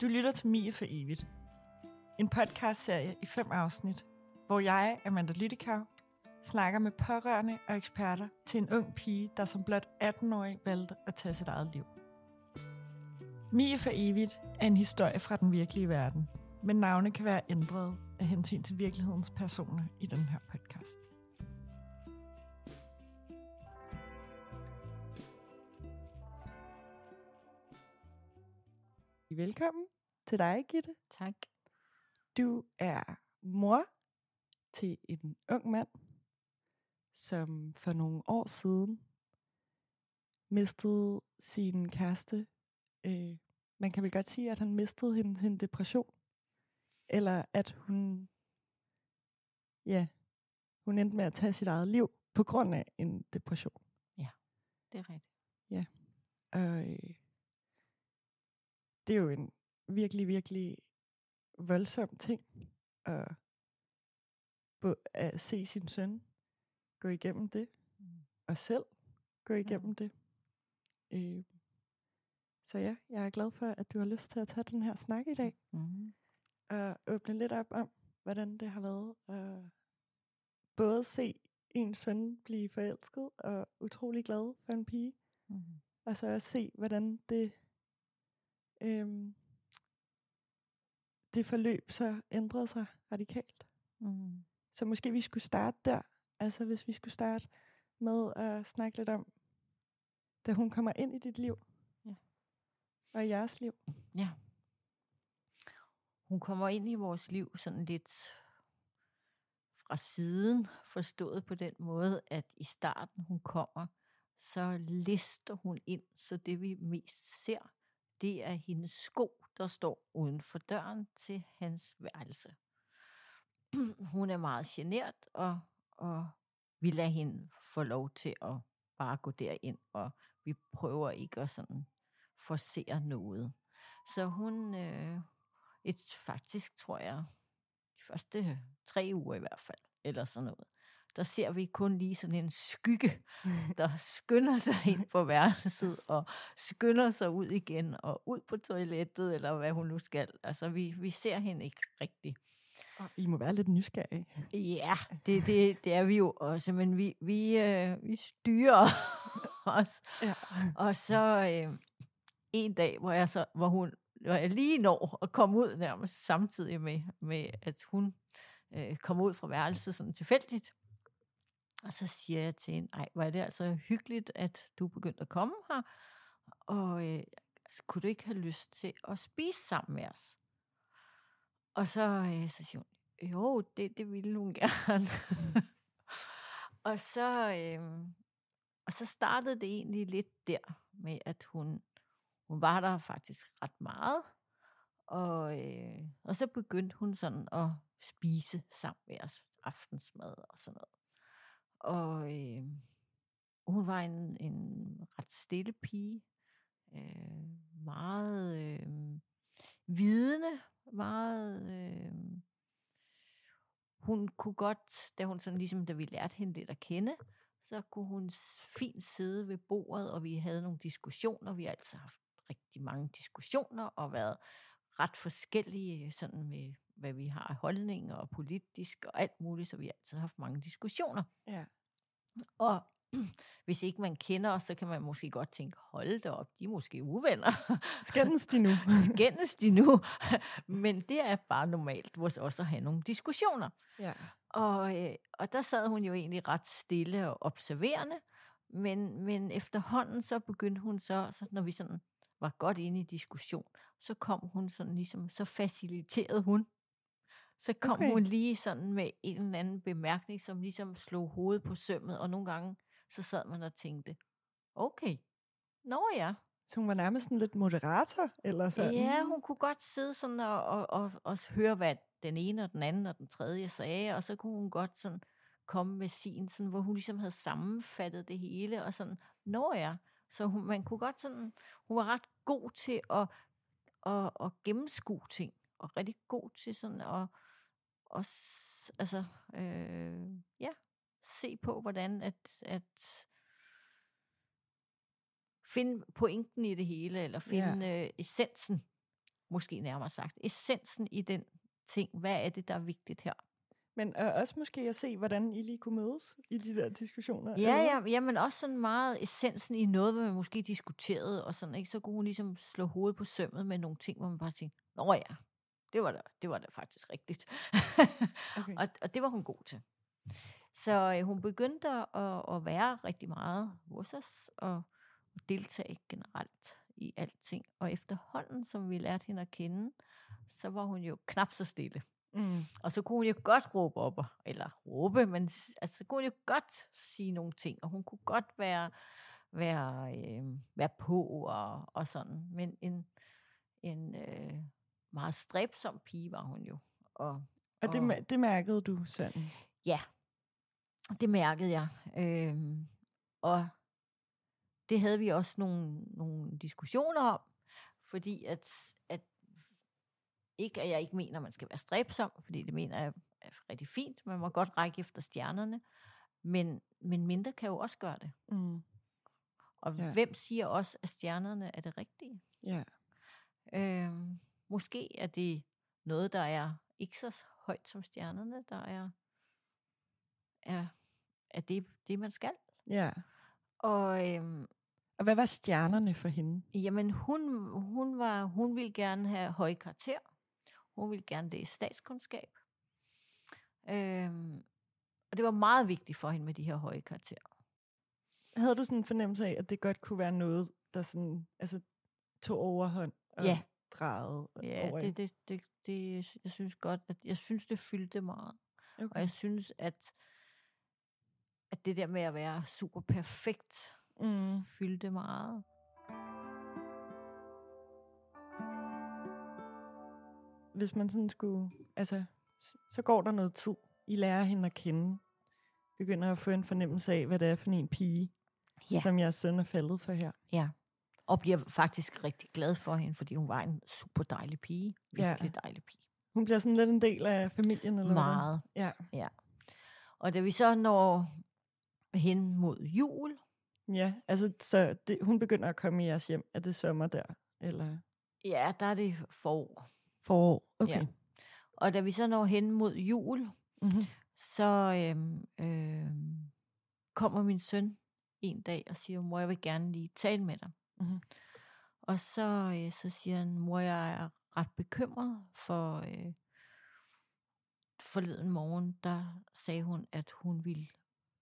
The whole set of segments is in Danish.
Du lytter til Mie for evigt. En podcastserie i fem afsnit, hvor jeg, Amanda Lyttikau, snakker med pårørende og eksperter til en ung pige, der som blot 18-årig valgte at tage sit eget liv. Mie for evigt er en historie fra den virkelige verden, men navne kan være ændret af hensyn til virkelighedens personer i den her Velkommen til dig, Gitte. Tak. Du er mor til en ung mand, som for nogle år siden mistede sin kæreste. Øh, man kan vel godt sige, at han mistede hende, hende depression. Eller at hun, ja, hun endte med at tage sit eget liv på grund af en depression. Det er rigtigt. Og øh, det er jo en virkelig, virkelig voldsom ting at, at se sin søn gå igennem det, Mm. og selv gå igennem det. Øh, så ja, jeg er glad for, at du har lyst til at tage den her snak i dag, Mm. og åbne lidt op om, hvordan det har været at både se en søn blive forelsket og utrolig glad for en pige, Mm. og så også se, hvordan det, øhm, det forløb så ændrede sig radikalt. Mm. Så måske vi skulle starte der. Altså hvis vi skulle starte med at snakke lidt om, da hun kommer ind i dit liv. Ja. Og i jeres liv. Ja. Hun kommer ind i vores liv sådan lidt fra siden, forstået på den måde, at i starten hun kommer, så lister hun ind, så det vi mest ser, det er hendes sko, der står uden for døren til hans værelse. Hun er meget genert, og, og vi lader hende få lov til at bare gå derind, og vi prøver ikke at sådan forcere noget. Så hun, øh, et, faktisk tror jeg, de første tre uger i hvert fald, eller sådan noget, der ser vi kun lige sådan en skygge, der skynder sig ind på værelset, og skynder sig ud igen, og ud på toilettet, eller hvad hun nu skal. Altså, vi, vi ser hende ikke rigtigt. Og I må være lidt nysgerrige. Ja, det, det, det er vi jo også, men vi, vi, øh, vi styrer os. Ja. Og så øh, en dag, hvor jeg, så, hvor, hun, hvor jeg lige når at komme ud nærmest samtidig med, med at hun øh, kommer ud fra værelset sådan tilfældigt. Og så siger jeg til hende, ej, hvor er det altså hyggeligt, at du er begyndt at komme her. Og øh, altså, kunne du ikke have lyst til at spise sammen med os? Og så, øh, så siger hun, jo, det, det ville hun gerne. og så... Øh, og så startede det egentlig lidt der med, at hun, hun var der faktisk ret meget. Og, øh, og så begyndte hun sådan at spise sammen med os aftensmad og sådan noget. Og øh, hun var en, en ret stille pige. Øh, meget øh, vidende. Meget... Øh, hun kunne godt, da hun sådan ligesom, da vi lærte hende lidt at kende, så kunne hun fint sidde ved bordet, og vi havde nogle diskussioner. Vi har altså haft rigtig mange diskussioner, og været ret forskellige øh, sådan med, hvad vi har af holdninger og politisk og alt muligt, så vi har altid haft mange diskussioner. Ja. Og hvis ikke man kender os, så kan man måske godt tænke, hold da op, de er måske uvenner. Skændes de nu? Skændes de nu? Men det er bare normalt hos os at have nogle diskussioner. ja. Og, øh, og der sad hun jo egentlig ret stille og observerende, men, men efterhånden så begyndte hun så, så, når vi sådan var godt inde i diskussion, så kom hun sådan ligesom, så faciliterede hun. Så kom Okay. hun lige sådan med en eller anden bemærkning, som ligesom slog hovedet på sømmet, og nogle gange så sad man og tænkte, okay, nå ja, Så hun var nærmest sådan lidt moderator, eller sådan? Ja, hun kunne godt sidde sådan og, og, og, og høre, hvad den ene og den anden og den tredje sagde, og så kunne hun godt sådan komme med sin, sådan, hvor hun ligesom havde sammenfattet det hele, og sådan, nå ja, så hun, man kunne godt sådan, hun var ret god til at, at, at gennemskue ting, og rigtig god til sådan at, s- altså, øh, ja, se på, hvordan at, at finde pointen i det hele, eller finde ja. øh, essensen måske nærmere sagt. Essensen i den ting. Hvad er det, der er vigtigt her? Men øh, også måske at se, hvordan I lige kunne mødes i de der diskussioner. Ja, ja, ja, men også sådan meget essensen i noget, hvor man måske diskuterede, og sådan, ikke? Så kunne hun ligesom slå hovedet på sømmet med nogle ting, hvor man bare tænkte, nå ja, det var da, det var da faktisk rigtigt. Okay. og, og det var hun god til. Så øh, hun begyndte at, at være rigtig meget hos os, og, og deltage generelt i alting. Og efterhånden, som vi lærte hende at kende, så var hun jo knap så stille. Mm. Og så kunne hun jo godt råbe op, eller råbe, men altså, så kunne hun jo godt sige nogle ting, og hun kunne godt være, være, øh, være på og, og sådan. Men en, en øh, meget stræbsom pige var hun jo. Og Og det, Og- mær- det mærkede du sådan? ja, det mærkede jeg. Øh, og det havde vi også nogle, nogle diskussioner om, fordi at, at ikke, at jeg ikke mener, at man skal være stræbsom, fordi det mener jeg er rigtig fint. Man må godt række efter stjernerne, men, men mindre kan jo også gøre det. Mm. Og Ja. hvem siger også, at stjernerne er det rigtige? Ja. Øh, måske er det noget, der er ikke så højt som stjernerne, der er, er, er det, det, man skal. ja. Og øhm, Og hvad var stjernerne for hende? jamen, hun, hun, var, hun ville gerne have høje karakter. Hun ville gerne læse statskundskab. Øhm, og det var meget vigtigt for hende med de her høje karakterer. Havde du sådan en fornemmelse af, at det godt kunne være noget, der sådan, altså, tog overhånd og Ja. Drejede Ja, over det, det, det, det, jeg synes godt, at jeg synes, det fyldte meget. Og Okay. jeg synes, at, at det der med at være super perfekt, Mm. fyldte meget. Hvis man sådan skulle, altså, så går der noget tid. I lærer hende at kende. Begynder at få en fornemmelse af, hvad det er for en pige, Ja. som jeres søn er faldet for her. Ja. Og bliver faktisk rigtig glad for hende, fordi hun var en super dejlig pige. Ja. Virkelig dejlig pige. Hun bliver sådan lidt en del af familien, eller Meget. hvordan? Ja. Og da vi så når hen mod jul, Ja, altså, så det, hun begynder at komme i jeres hjem. Er det sommer der? Eller ja, der er det forår. forår? Okay. Ja. Og da vi så når hen mod jul, Mm-hmm. så øhm, øhm, kommer min søn en dag og siger, mor, jeg vil gerne lige tale med dig. Mhm. Og så, øh, så siger han, mor, jeg er ret bekymret for øh, forleden morgen, der sagde hun, at hun ville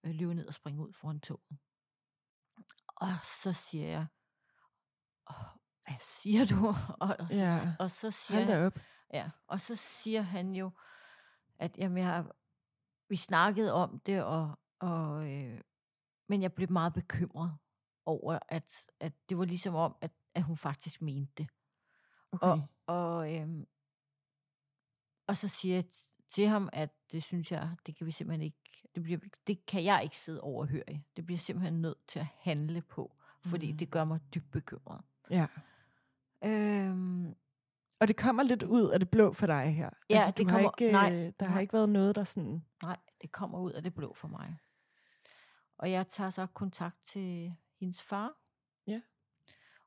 øh, løbe ned og springe ud foran toget. Og så siger jeg, "Åh, hvad siger du? Og, Ja. og så siger Hold han, da op. Ja, og så siger han jo, at jamen, jeg har, vi snakkede om det, og, og, øh, men jeg blev meget bekymret over, at, at det var ligesom om, at, at hun faktisk mente det. Okay. Og, og, øhm, og så siger jeg til ham, at det synes jeg, det kan vi simpelthen ikke, det, bliver, det kan jeg ikke sidde overhøre. Det bliver simpelthen nødt til at handle på, fordi Mm. det gør mig dybt bekymret. Ja. Øhm, Og det kommer lidt ud af det blå for dig her. Ja, altså, det du har kommer- ikke, nej, øh, der har nej. ikke været noget, der sådan... Nej, det kommer ud af det blå for mig. Og jeg tager så kontakt til hendes far. Ja.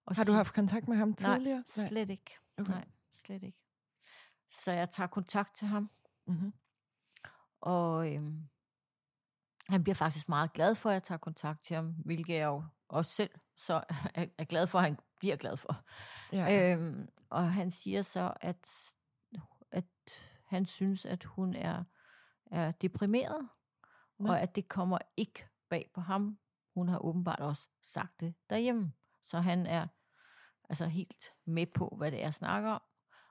Og Har du haft kontakt med ham tidligere? Nej, slet ikke. Okay. Nej, slet ikke. Så jeg tager kontakt til ham, Mm-hmm. og øhm, han bliver faktisk meget glad for, at jeg tager kontakt til ham, hvilket jeg jo også selv så er, er glad for, at han bliver glad for. Ja. Øhm, og han siger så, at, at han synes, at hun er, er deprimeret, Nå. og at det kommer ikke bag på ham. Hun har åbenbart også sagt det derhjemme. Så han er altså helt med på, hvad det er, jeg snakker om.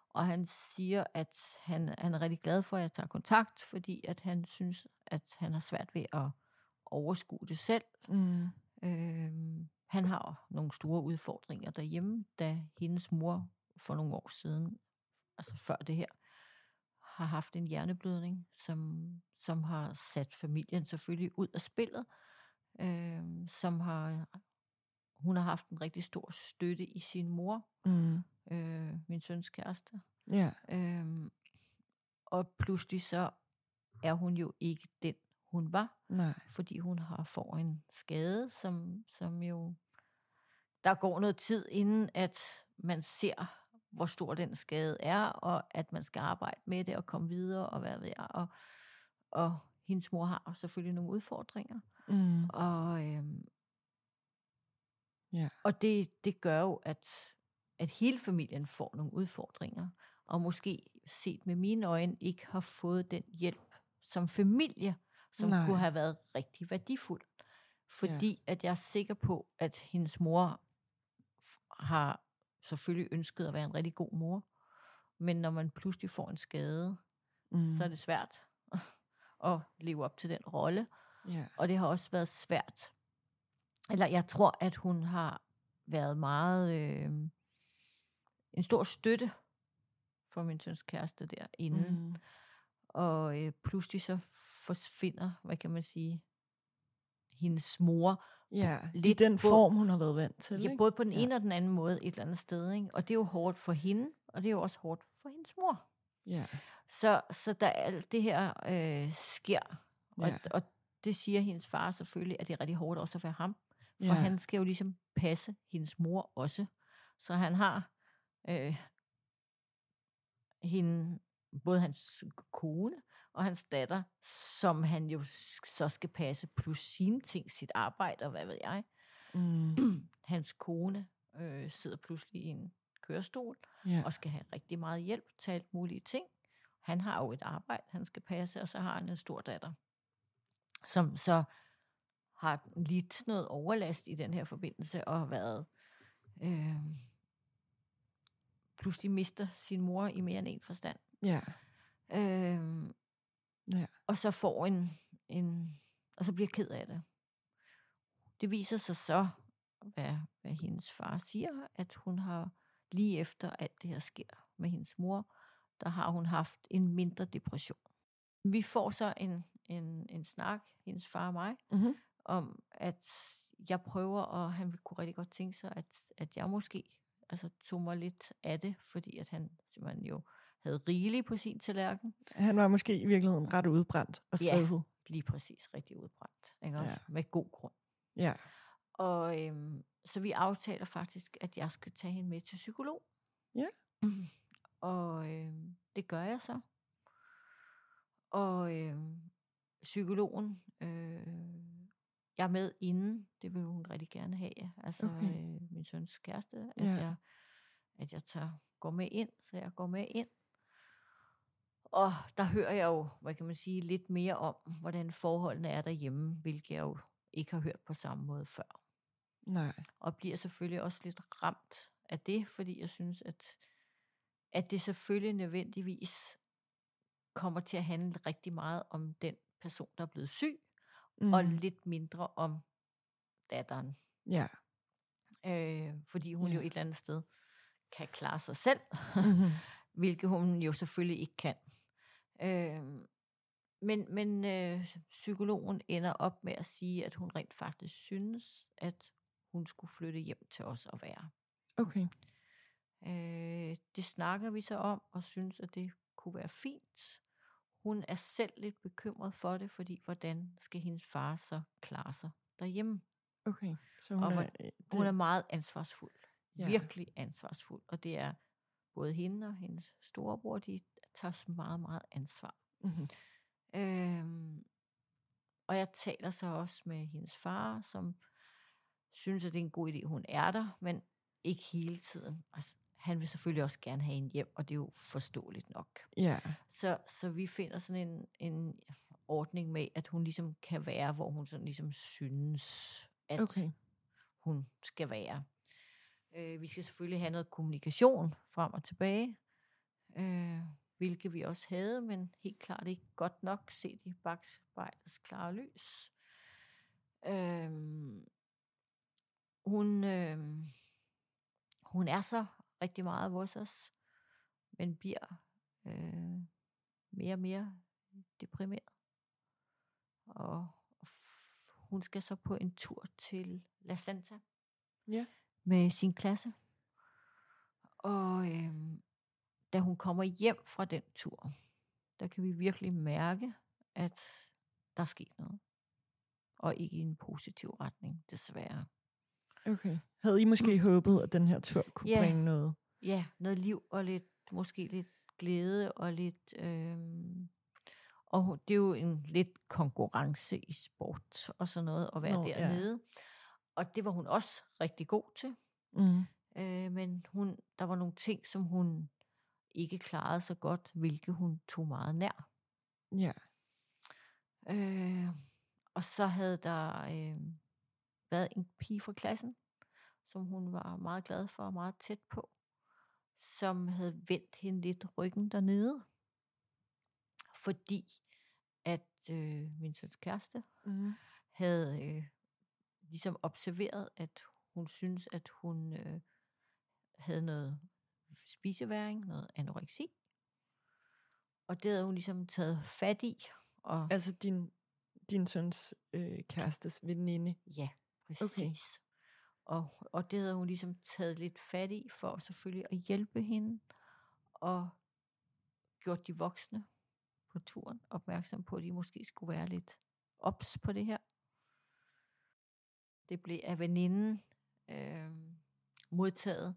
Og han siger, at han, han er rigtig glad for, at jeg tager kontakt, fordi at han synes, at han har svært ved at overskue det selv. Mm. Øhm, han har nogle store udfordringer derhjemme, da hendes mor for nogle år siden, altså før det her, har haft en hjerneblødning, som, som har sat familien selvfølgelig ud af spillet, øhm, som har, hun har haft en rigtig stor støtte i sin mor, Mm. øh, min søns kæreste, Ja. øhm, og pludselig så er hun jo ikke den, hun var, Nej. fordi hun har får en skade, som, som jo... Der går noget tid, inden at man ser, hvor stor den skade er, og at man skal arbejde med det og komme videre og hvad ved jeg. Og, og hendes mor har selvfølgelig nogle udfordringer. Mm. Og, øhm, Ja. og det, det gør jo, at, at hele familien får nogle udfordringer, og måske set med mine øjne ikke har fået den hjælp som familie, som Nej. Kunne have været rigtig værdifuld. Fordi ja. at jeg er sikker på, at hendes mor har selvfølgelig ønsket at være en rigtig god mor, men når man pludselig får en skade, Mm. mm. så er det svært at leve op til den rolle. Ja. Og det har også været svært. Eller jeg tror, at hun har været meget øh, en stor støtte for min søns kæreste derinde. Mm. Og øh, pludselig så forsvinder, hvad kan man sige, hendes mor. Ja, i lidt den på- form, hun har været vant til. Ja, ikke? både på den Ja. ene og den anden måde et eller andet sted. Ikke? Og det er jo hårdt for hende, og det er jo også hårdt for hendes mor. Ja. Så, så da alt det her øh, sker, og, Ja. og det siger hendes far selvfølgelig, at det er rigtig hårdt også at være ham. For Ja. han skal jo ligesom passe hendes mor også. Så han har øh, hende, både hans kone og hans datter, som han jo så skal passe, plus sine ting, sit arbejde og hvad ved jeg. Mm. Hans kone øh, sidder pludselig i en kørestol Ja. og skal have rigtig meget hjælp til alt mulige ting. Han har jo et arbejde, han skal passe, og så har han en stor datter, som så har lidt noget overlast i den her forbindelse, og har været øh, pludselig mister sin mor i mere end en forstand. Ja. Øh, Ja. Og så får en, en, og så bliver ked af det. Det viser sig så, hvad, hvad hendes far siger, at hun har lige efter alt det her sker med hendes mor, der har hun haft en mindre depression. Vi får så en, en, en snak, hendes far og mig, Mm-hmm. om at jeg prøver, og han ville kunne rigtig godt tænke sig, at, at jeg måske altså, tog mig lidt af det, fordi at han simpelthen jo havde rigeligt på sin tallerken. Han var måske i virkeligheden ret udbrændt og Ja. stresset. Lige præcis rigtig udbrændt. Ikke også? Ja. Med god grund. Ja. Og øhm, så vi aftaler faktisk, at jeg skal tage hende med til psykolog. Ja. Og øhm, det gør jeg så. Og øhm, psykologen, øh, jeg er med inden, det vil hun rigtig gerne have. Altså Okay. øh, min søns kæreste, at Ja. jeg, at jeg tager, går med ind, så jeg går med ind. Og der hører jeg jo, hvad kan man sige, lidt mere om, hvordan forholdene er derhjemme, hvilket jeg jo ikke har hørt på samme måde før. Nej. Og bliver selvfølgelig også lidt ramt af det, fordi jeg synes, at, at det selvfølgelig nødvendigvis kommer til at handle rigtig meget om den person, der er blevet syg, Mm. og lidt mindre om datteren. Ja. Øh, fordi hun Ja. jo et eller andet sted kan klare sig selv, Mm-hmm. hvilket hun jo selvfølgelig ikke kan. Øh, men men øh, psykologen ender op med at sige, at hun rent faktisk synes, at hun skulle flytte hjem til os og være. Okay. Øh, det snakker vi så om, og synes, at det kunne være fint. Hun er selv lidt bekymret for det, fordi hvordan skal hendes far så klare sig derhjemme? Okay. Så hun Og er, hvor- øh, det, Hun er meget ansvarsfuld. Ja. Virkelig ansvarsfuld. Og det er både hende og hendes storebror, de tager så meget, meget ansvar. mm-hmm. Øhm, og jeg taler så også med hendes far, som synes, at det er en god idé, hun er der, men ikke hele tiden. Altså, han vil selvfølgelig også gerne have en hjem, og det er jo forståeligt nok. Ja. Så, så vi finder sådan en, en ordning med, at hun ligesom kan være, hvor hun sådan ligesom synes, at Okay. hun skal være. Øh, vi skal selvfølgelig have noget kommunikation frem og tilbage, øh, hvilket vi også havde, men helt klart ikke godt nok set i bagspejlets klare lys. Øh, hun, øh, hun er så rigtig meget hos os, men bliver øh, mere og mere deprimeret. Og hun skal så på en tur til La Santa Ja. med sin klasse. Og øhm, da hun kommer hjem fra den tur, der kan vi virkelig mærke, at der er sket noget. Og ikke i en positiv retning, desværre. Okay. Havde I måske håbet, at den her tur kunne Ja. bringe noget? ja, noget liv og lidt, måske lidt glæde og lidt... Øh, og det er jo en lidt konkurrence i sport og sådan noget, at være Nå, Nå, ja. dernede. Og det var hun også rigtig god til. Mm. Øh, men hun, der var nogle ting, som hun ikke klarede så godt, hvilke hun tog meget nær. Ja. Øh, og så havde der øh, været en pige fra klassen, som hun var meget glad for og meget tæt på, som havde vendt hende lidt ryggen dernede, fordi at øh, min søns kæreste Mm. havde øh, ligesom observeret, at hun synes, at hun øh, havde noget spiseværing, noget anoreksi. Og det havde hun ligesom taget fat i. Og Altså din, din søns øh, kærestes veninde. ja, præcis. Okay. Og, og det havde hun ligesom taget lidt fat i, for selvfølgelig at hjælpe hende, og gjort de voksne på turen opmærksom på, at de måske skulle være lidt ops på det her. Det blev af veninden øh, modtaget.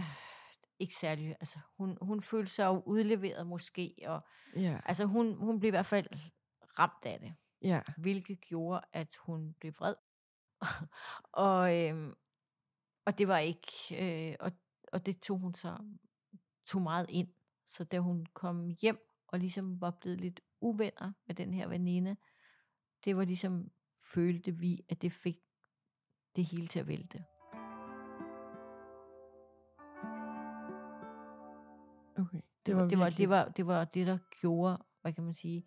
Øh, ikke særlig, altså hun, hun følte sig jo udleveret måske, og Ja. altså hun, hun blev i hvert fald ramt af det, Ja. hvilket gjorde, at hun blev vred. og, øh, og det var ikke, øh, og, og det tog hun så tog meget ind. Så da hun kom hjem og ligesom var blevet lidt uvenner med den her veninde, det var ligesom, følte vi, at det fik det hele til at vælte. Okay. Det var det, var, virkelig- det, var, det var det, der gjorde, hvad kan man sige,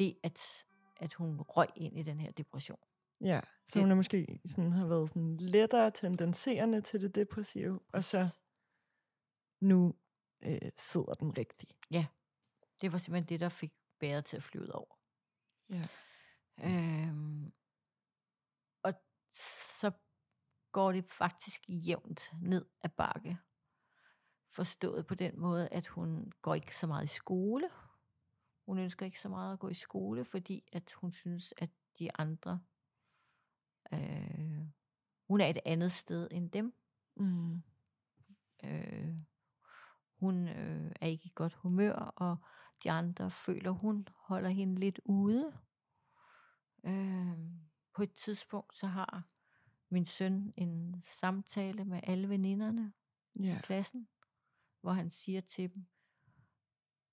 det, at, at hun røg ind i den her depression. Ja, så det- hun er måske sådan, har været sådan lettere tendenserende til det depressive, og så nu øh, sidder den rigtigt. Det var simpelthen det, der fik bæret til at flyve ud over. Ja. Øhm, og så går det faktisk jævnt ned ad bakke. Forstået på den måde, at hun går ikke så meget i skole. Hun ønsker ikke så meget at gå i skole, fordi at hun synes, at de andre... Øh, hun er et andet sted end dem. Mm. Øh, hun øh, er ikke i godt humør, og de andre føler, hun holder hende lidt ude. Øh, på et tidspunkt, så har min søn en samtale med alle veninderne Ja. i klassen, hvor han siger til dem,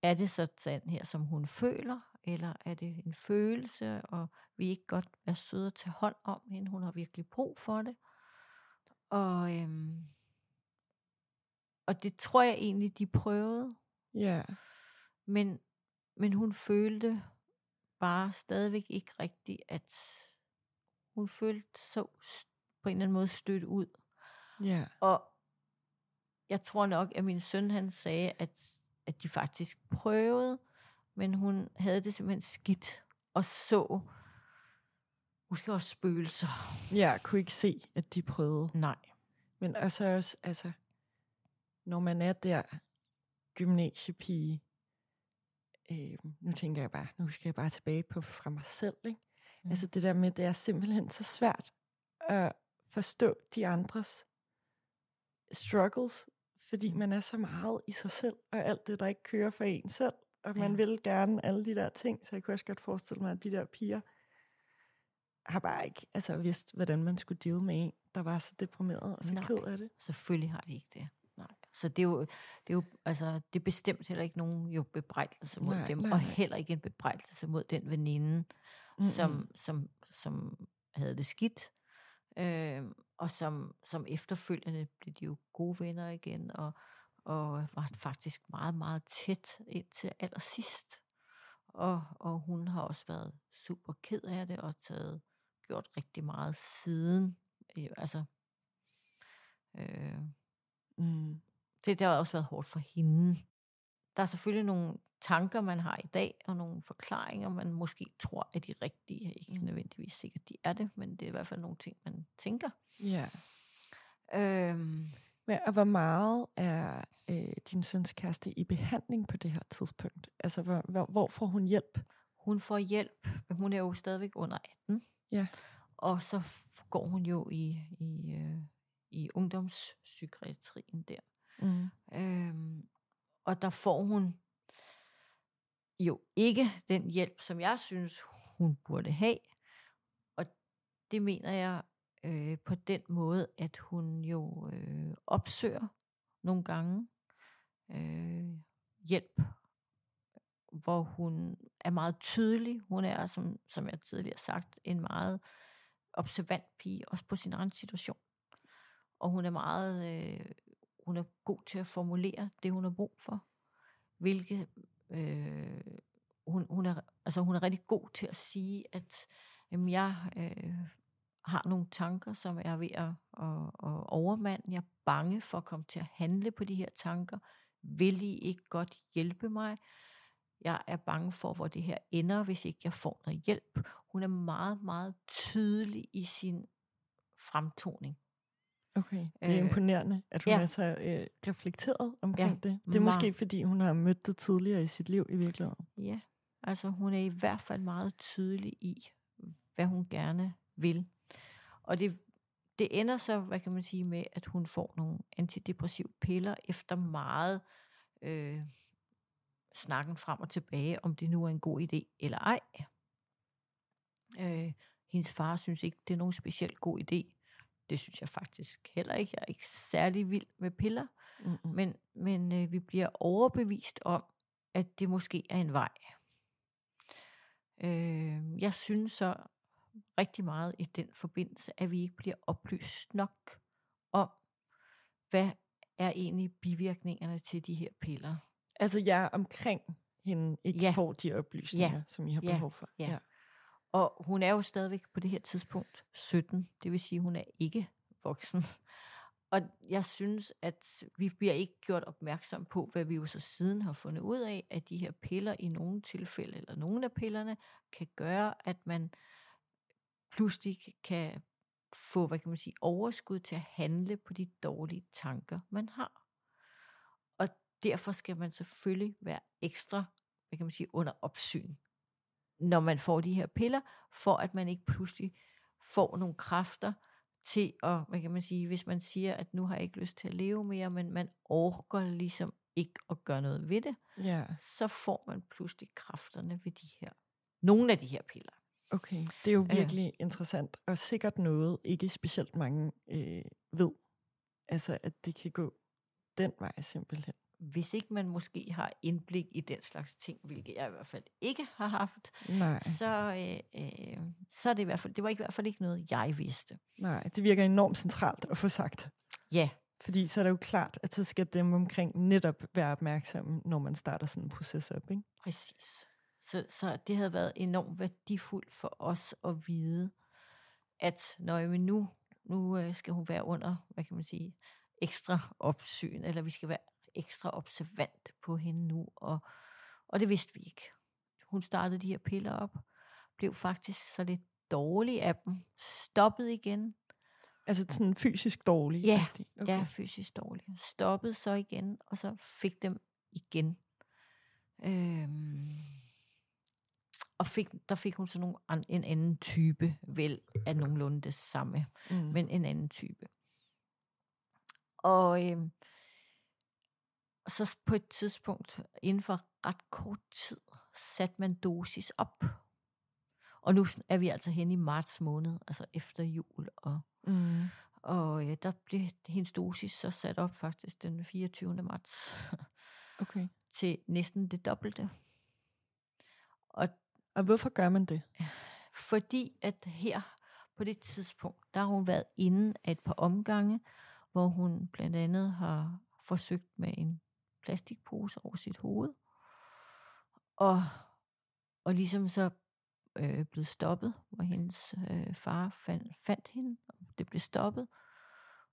er det sådan her, som hun føler, eller er det en følelse, og vi ikke godt være søde til hånd om hende, hun har virkelig brug for det. Og, øhm, og det tror jeg egentlig, de prøvede, Ja. men, men hun følte bare stadigvæk ikke rigtigt, at hun følte så på en eller anden måde stødt ud. Ja. Og jeg tror nok, at min søn han sagde, at, at de faktisk prøvede, men hun havde det simpelthen skidt og så måske også spøgelser. Jeg kunne ikke se, at de prøvede. Nej. Men altså også, altså, når man er der, gymnasiepige, øh, nu tænker jeg bare, nu skal jeg bare tilbage på fra mig selv, ikke? Mm. Mm. Altså det der med, det er simpelthen så svært at forstå de andres struggles, fordi man er så meget i sig selv, og alt det, der ikke kører for en selv, og man Ja. vil gerne alle de der ting, så jeg kunne også godt forestille mig, at de der piger har bare ikke altså, vidst, hvordan man skulle deal med en, der var så deprimeret og så Nej. ked af det. Selvfølgelig har de ikke det. Nej. Så det er jo, det er jo altså, det er bestemt heller ikke nogen jo bebrejdelse mod Nej, dem, nej, og heller ikke en bebrejdelse mod den veninde, Mm-mm. som, som, som havde det skidt. Øh, og som, som efterfølgende blev de jo gode venner igen, og, og var faktisk meget, meget tæt indtil allersidst. Og, og hun har også været super ked af det, og taget, gjort rigtig meget siden. Øh, Altså, øh, Mm. det, det har også været hårdt for hende. Der er selvfølgelig nogle tanker, man har i dag, og nogle forklaringer, man måske tror er de rigtige. Ikke nødvendigvis sikkert, de er det, men det er i hvert fald nogle ting, man tænker. Ja. Øhm, Men, og hvor meget er øh, din søns kæreste i behandling på det her tidspunkt? Altså, hvor, hvor, hvor får hun hjælp? hun får hjælp. Hun er jo stadigvæk under 18. Ja. Og så går hun jo i, i, øh, i ungdomspsykiatrien der. Mm. Øhm, og der får hun jo ikke den hjælp, som jeg synes, hun burde have. Og det mener jeg øh, på den måde, at hun jo øh, opsøger nogle gange øh, hjælp, hvor hun er meget tydelig. Hun er, som, som jeg tidligere sagt, en meget observant pige, også på sin egen situation. Og hun er meget, øh, hun er god til at formulere det, hun har brug for. Hvilke, øh, hun, hun, er, altså hun er rigtig god til at sige, at jamen, jeg øh, har nogle tanker, som jeg er ved at, at, at overmande. Jeg er bange for at komme til at handle på de her tanker. Vil I ikke godt hjælpe mig? Jeg er bange for, hvor det her ender, hvis ikke jeg får noget hjælp. Hun er meget, meget tydelig i sin fremtoning. Okay, det er Øh, imponerende, at hun ja. er så øh, reflekteret omkring Ja, det. Det er meget. måske, fordi hun har mødt det tidligere i sit liv i virkeligheden. Ja, altså hun er i hvert fald meget tydelig i, hvad hun gerne vil. Og det, det ender så, hvad kan man sige, med, at hun får nogle antidepressive piller efter meget øh, snakken frem og tilbage, om det nu er en god idé eller ej. Øh, hendes far synes ikke, det er nogen specielt god idé. Det synes jeg faktisk heller ikke. Jeg er ikke særlig vild med piller. Mm-mm. Men, men øh, vi bliver overbevist om, at det måske er en vej. Øh, jeg synes så rigtig meget i den forbindelse, at vi ikke bliver oplyst nok om, hvad er egentlig bivirkningerne til de her piller. Altså jeg omkring hende ikke Ja. får de oplysninger, Ja. som I har Ja. behov for. Ja. Og hun er jo stadigvæk på det her tidspunkt 17, det vil sige, hun er ikke voksen. Og jeg synes, at vi bliver ikke gjort opmærksom på, hvad vi jo så siden har fundet ud af, at de her piller i nogle tilfælde, eller nogle af pillerne, kan gøre, at man pludselig kan få, hvad kan man sige, overskud til at handle på de dårlige tanker, man har. Og derfor skal man selvfølgelig være ekstra, hvad kan man sige, under opsyn, når man får de her piller, for at man ikke pludselig får nogle kræfter til at, hvad kan man sige, hvis man siger, at nu har jeg ikke lyst til at leve mere, men man orker ligesom ikke at gøre noget ved det, ja, så får man pludselig kræfterne ved de her, nogle af de her piller. okay. Det er jo Ja. virkelig interessant, og sikkert noget, ikke specielt mange øh, ved. Altså, at det kan gå den vej simpelthen. Hvis ikke man måske har indblik i den slags ting, hvilket jeg i hvert fald ikke har haft, Nej, så, øh, øh, så er det i hvert fald, det var i hvert fald ikke noget, jeg vidste. nej, det virker enormt centralt at få sagt. Ja, Fordi så er det jo klart, at så skal dem omkring netop være opmærksomme, når man starter sådan en proces op, ikke? Præcis. Så, så det havde været enormt værdifuldt for os at vide, at når vi nu, nu øh, skal hun være under, hvad kan man sige, ekstra opsyn, eller vi skal være ekstra observant på hende nu, og, og det vidste vi ikke. Hun startede de her piller op, blev faktisk så lidt dårlig af dem, stoppede igen, Altså sådan fysisk dårlig. Ja, Okay. ja, fysisk dårlig. Stoppede så igen, og så fik dem igen. Øhm, og fik, der fik hun så nogle, en anden type, vel af nogenlunde det samme, Mm. men en anden type. Og øhm, så s- på et tidspunkt, inden for ret kort tid, satte man dosis op. Og nu er vi altså hen i marts måned, altså efter jul, og Mm. og øh, der blev hendes dosis så sat op faktisk den 24. marts Okay. til næsten det dobbelte. Og Og hvorfor gør man det? fordi at her på det tidspunkt, der har hun været inde af et par omgange, hvor hun blandt andet har forsøgt med en plastikpose over sit hoved, og, og ligesom så øh, blevet stoppet, hvor hendes øh, far fandt, fandt hende, og det blev stoppet,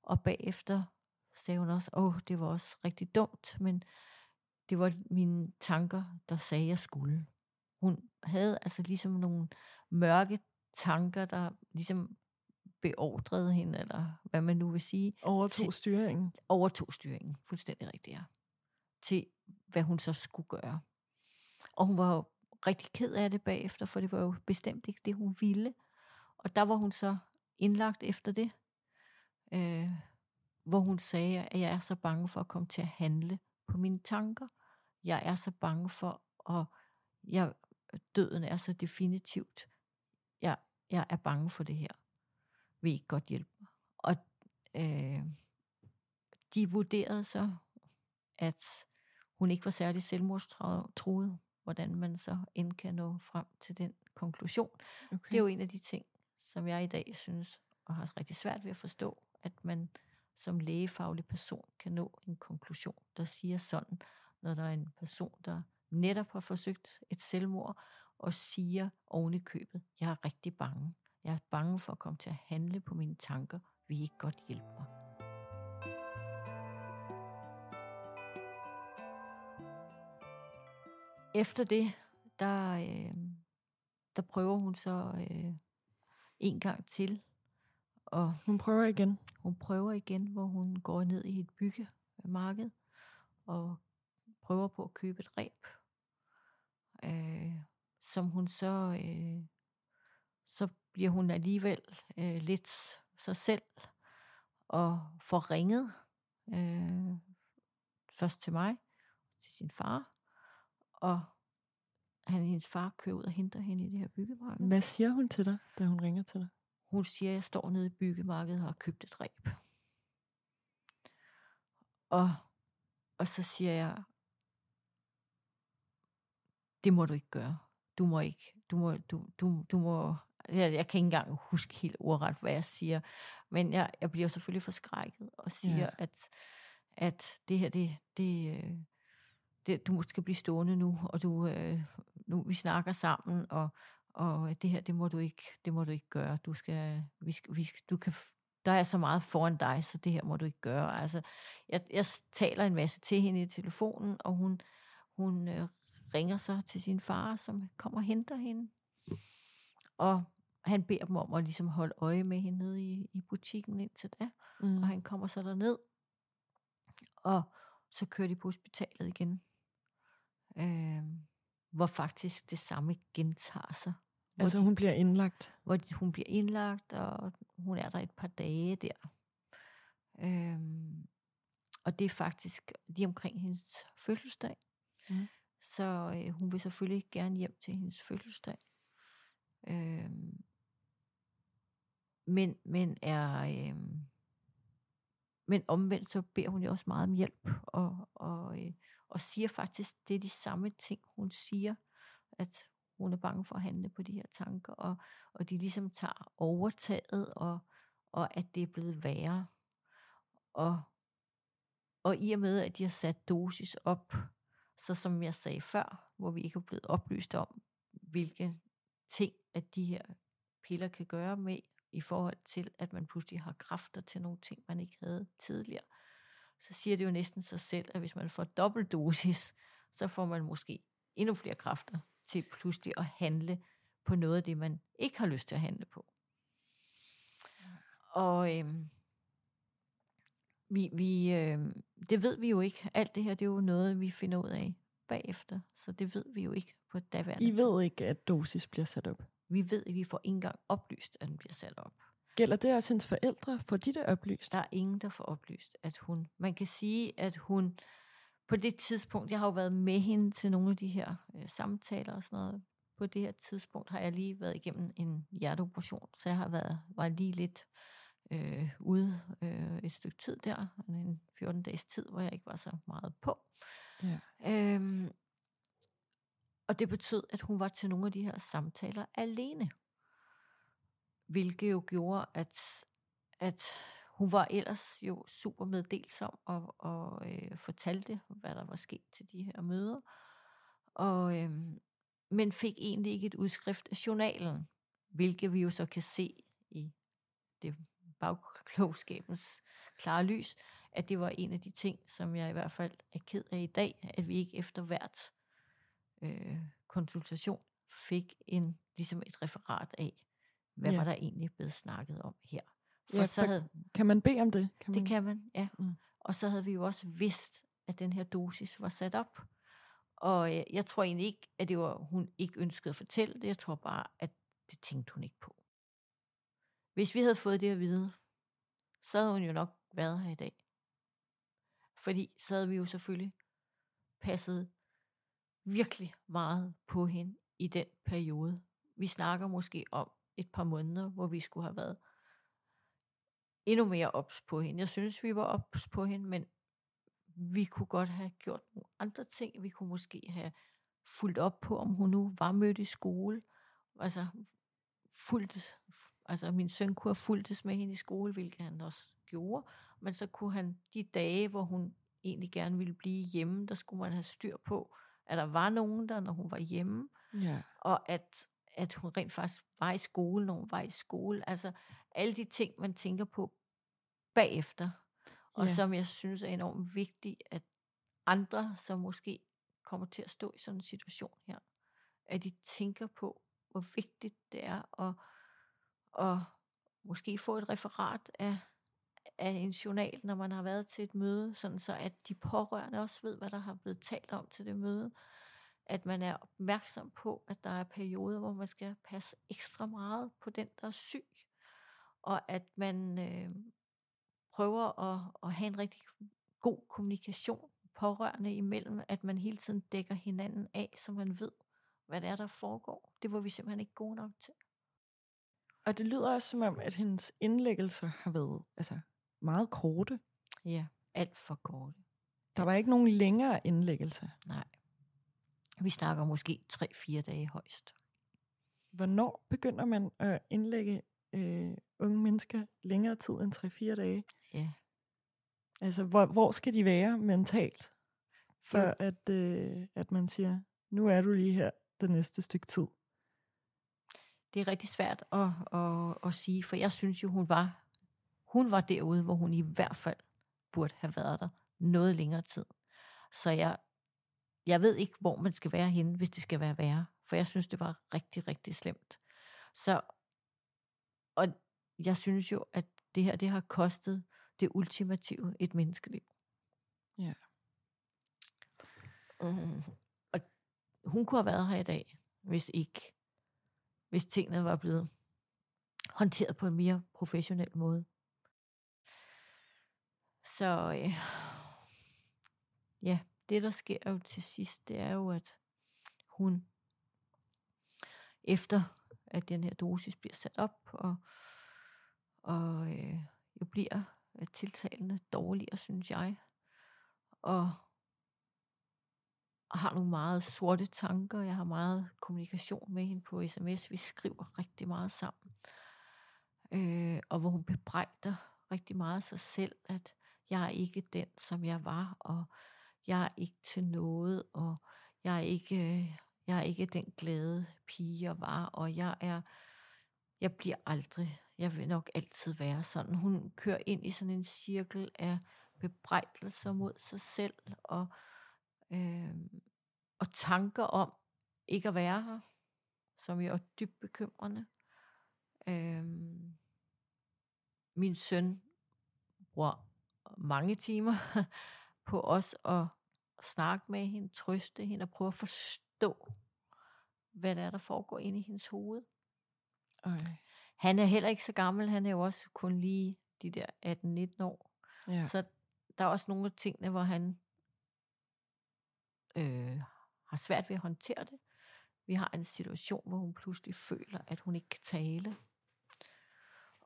og bagefter sagde hun også, åh, det var også rigtig dumt, men det var mine tanker, der sagde, jeg skulle. Hun havde altså ligesom nogle mørke tanker, der ligesom beordrede hende, eller hvad man nu vil sige, Overtog styringen? overtog styringen, fuldstændig rigtigt, ja, til hvad hun så skulle gøre. Og hun var jo rigtig ked af det bagefter, for det var jo bestemt ikke det, hun ville. Og der var hun så indlagt efter det, øh, hvor hun sagde, at jeg er så bange for at komme til at handle på mine tanker. Jeg er så bange for, at jeg, døden er så definitivt. Jeg, jeg er bange for det her. Vil I ikke godt hjælpe mig? Og øh, de vurderede så, at hun ikke var særlig selvmordstruet, hvordan man så end kan nå frem til den konklusion. Okay. Det er jo en af de ting, som jeg i dag synes, og har rigtig svært ved at forstå, at man som lægefaglig person kan nå en konklusion, der siger sådan, når der er en person, der netop har forsøgt et selvmord, og siger oven i købet, jeg er rigtig bange. Jeg er bange for at komme til at handle på mine tanker. Vil I ikke godt hjælpe mig? Efter det, der, øh, der prøver hun så øh, en gang til. Og hun prøver igen? Hun prøver igen, hvor hun går ned i et byggemarked og prøver på at købe et ræb, øh, som hun så, øh, så bliver hun alligevel øh, lidt sig selv og får ringet øh, først til mig, til sin far, og han, hendes far kører ud og henter hende i det her byggemarked. Hvad siger hun til dig, da hun ringer til dig? Hun siger, at jeg står nede i byggemarkedet og har købt et ræb. Og, og så siger jeg, det må du ikke gøre. Du må ikke, du må, du, du, du må, jeg, jeg kan ikke engang huske helt ordret, hvad jeg siger, men jeg, jeg bliver selvfølgelig forskrækket og siger, ja. at, at det her, det, det, øh, det, du skal blive stående nu, og du, øh, nu, vi snakker sammen, og, og det her, det må du ikke, det må du ikke gøre. Du skal, vi skal, vi skal, du kan, der er så meget foran dig, så det her må du ikke gøre. Altså, jeg, jeg taler en masse til hende i telefonen, og hun, hun øh, ringer så til sin far, som kommer og henter hende. Og han beder dem om at ligesom holde øje med hende nede i, i butikken indtil da. Mm. Og han kommer så derned, og så kører de på hospitalet igen. Øh, hvor faktisk det samme gentager sig. Altså hun bliver indlagt? Hvor hun bliver indlagt, og hun er der et par dage der. Øhm, og det er faktisk lige omkring hendes fødselsdag. Mm. Så øh, hun vil selvfølgelig gerne hjem til hendes fødselsdag. Øhm, men, men er... Øhm, men omvendt så beder hun jo også meget om hjælp, og, og, øh, og siger faktisk, det er de samme ting, hun siger, at hun er bange for at handle på de her tanker, og, og de ligesom tager overtaget, og, og at det er blevet værre. Og, og i og med, at de har sat dosis op, så som jeg sagde før, hvor vi ikke er blevet oplyst om, hvilke ting, at de her piller kan gøre med i forhold til, at man pludselig har kræfter til nogle ting, man ikke havde tidligere, så siger det jo næsten sig selv, at hvis man får dobbelt dosis, så får man måske endnu flere kræfter til pludselig at handle på noget af det, man ikke har lyst til at handle på. Og øhm, vi, vi, øhm, det ved vi jo ikke. Alt det her, det er jo noget, vi finder ud af bagefter. Så det ved vi jo ikke på daværende I ved ikke, at dosis bliver sat op? Vi ved, at vi får ikke engang oplyst, at den bliver sat op. Gælder det også hendes forældre? Får de det oplyst? Der er ingen, der får oplyst, at hun... Man kan sige, at hun på det tidspunkt... Jeg har jo været med hende til nogle af de her øh, samtaler og sådan noget. På det her tidspunkt har jeg lige været igennem en hjerteoperation, så jeg har været, var lige lidt øh, ude øh, et stykke tid der, en 14 dages tid, hvor jeg ikke var så meget på. Ja. Øhm, og det betød, at hun var til nogle af de her samtaler alene. Hvilket jo gjorde, at, at hun var ellers jo super meddelsom og, og øh, fortalte, hvad der var sket til de her møder. Og, øh, men fik egentlig ikke et udskrift af journalen, hvilket vi jo så kan se i det bagklogskabens klare lys, at det var en af de ting, som jeg i hvert fald er ked af i dag, at vi ikke efter hvert øh, konsultation fik en ligesom et referat af, hvad ja. var der egentlig blevet snakket om her. For ja, så havde, kan man bede om det? Kan det man? kan man, ja. Mm. Og så havde vi jo også vidst, at den her dosis var sat op. Og jeg, jeg tror egentlig ikke, at det var, hun ikke ønskede at fortælle det. Jeg tror bare, at det tænkte hun ikke på. Hvis vi havde fået det at vide, så havde hun jo nok været her i dag. Fordi så havde vi jo selvfølgelig passet virkelig meget på hende i den periode. Vi snakker måske om et par måneder, hvor vi skulle have været endnu mere ops på hende. Jeg synes, vi var ops på hende, men vi kunne godt have gjort nogle andre ting. Vi kunne måske have fulgt op på, om hun nu var mødt i skole. Altså, fulgt, altså min søn kunne have fulgtes med hende i skole, hvilket han også gjorde. Men så kunne han de dage, hvor hun egentlig gerne ville blive hjemme, der skulle man have styr på, at der var nogen der, når hun var hjemme. Ja. Og at, at hun rent faktisk var i skole, når hun var i skole. Altså alle de ting, man tænker på bagefter. Og Ja. som jeg synes er enormt vigtigt, at andre, som måske kommer til at stå i sådan en situation her, at de tænker på, hvor vigtigt det er at, at måske få et referat af, af en journal, når man har været til et møde, sådan så at de pårørende også ved, hvad der har blevet talt om til det møde. At man er opmærksom på, at der er perioder, hvor man skal passe ekstra meget på den, der er syg. Og at man øh, prøver at, at have en rigtig god kommunikation pårørende imellem, at man hele tiden dækker hinanden af, så man ved, hvad det er, der foregår. Det var vi simpelthen ikke gode nok til. Og det lyder også som om, at hendes indlæggelser har været altså, meget korte. Ja, alt for kort. Der var ikke nogen længere indlæggelser. Nej. Vi snakker måske 3-4 dage højst. Hvornår begynder man at indlægge øh, unge mennesker længere tid end 3-4 dage? Ja. Altså, hvor, hvor skal de være mentalt, for Jo. at, øh, at man siger, nu er du lige her det næste stykke tid? Det er rigtig svært at, at, at sige, for jeg synes jo, hun var, hun var derude, hvor hun i hvert fald burde have været der noget længere tid. Så jeg, jeg ved ikke, hvor man skal være henne, hvis det skal være værre. For jeg synes, det var rigtig, rigtig slemt. Så, og jeg synes jo, at det her, det har kostet det ultimative et menneskeliv. Ja. Mm. Og hun kunne have været her i dag, hvis ikke, hvis tingene var blevet håndteret på en mere professionel måde. Så øh, ja, det der sker jo til sidst, det er jo, at hun efter at den her dosis bliver sat op, og, og øh, jo bliver øh, tiltalende dårligere, synes jeg, og og har nogle meget sorte tanker. Jeg har meget kommunikation med hende på sms. Vi skriver rigtig meget sammen. Øh, og hvor hun bebrejder rigtig meget sig selv, at jeg er ikke den, som jeg var, og jeg er ikke til noget, og jeg er ikke, øh, jeg er ikke den glade pige, jeg var, og jeg er, jeg bliver aldrig, jeg vil nok altid være sådan. Hun kører ind i sådan en cirkel af bebrejdelser mod sig selv, og øh, og tanker om ikke at være her, som jo er dybt bekymrende. Øh, min søn bruger mange timer på os at snakke med hende, trøste hende og prøve at forstå, hvad der er, der foregår inde i hendes hoved. Øj. Han er heller ikke så gammel, han er jo også kun lige de der 18-19 år. Ja. Så der er også nogle af tingene, hvor han øh, har svært ved at håndtere det. Vi har en situation, hvor hun pludselig føler, at hun ikke kan tale.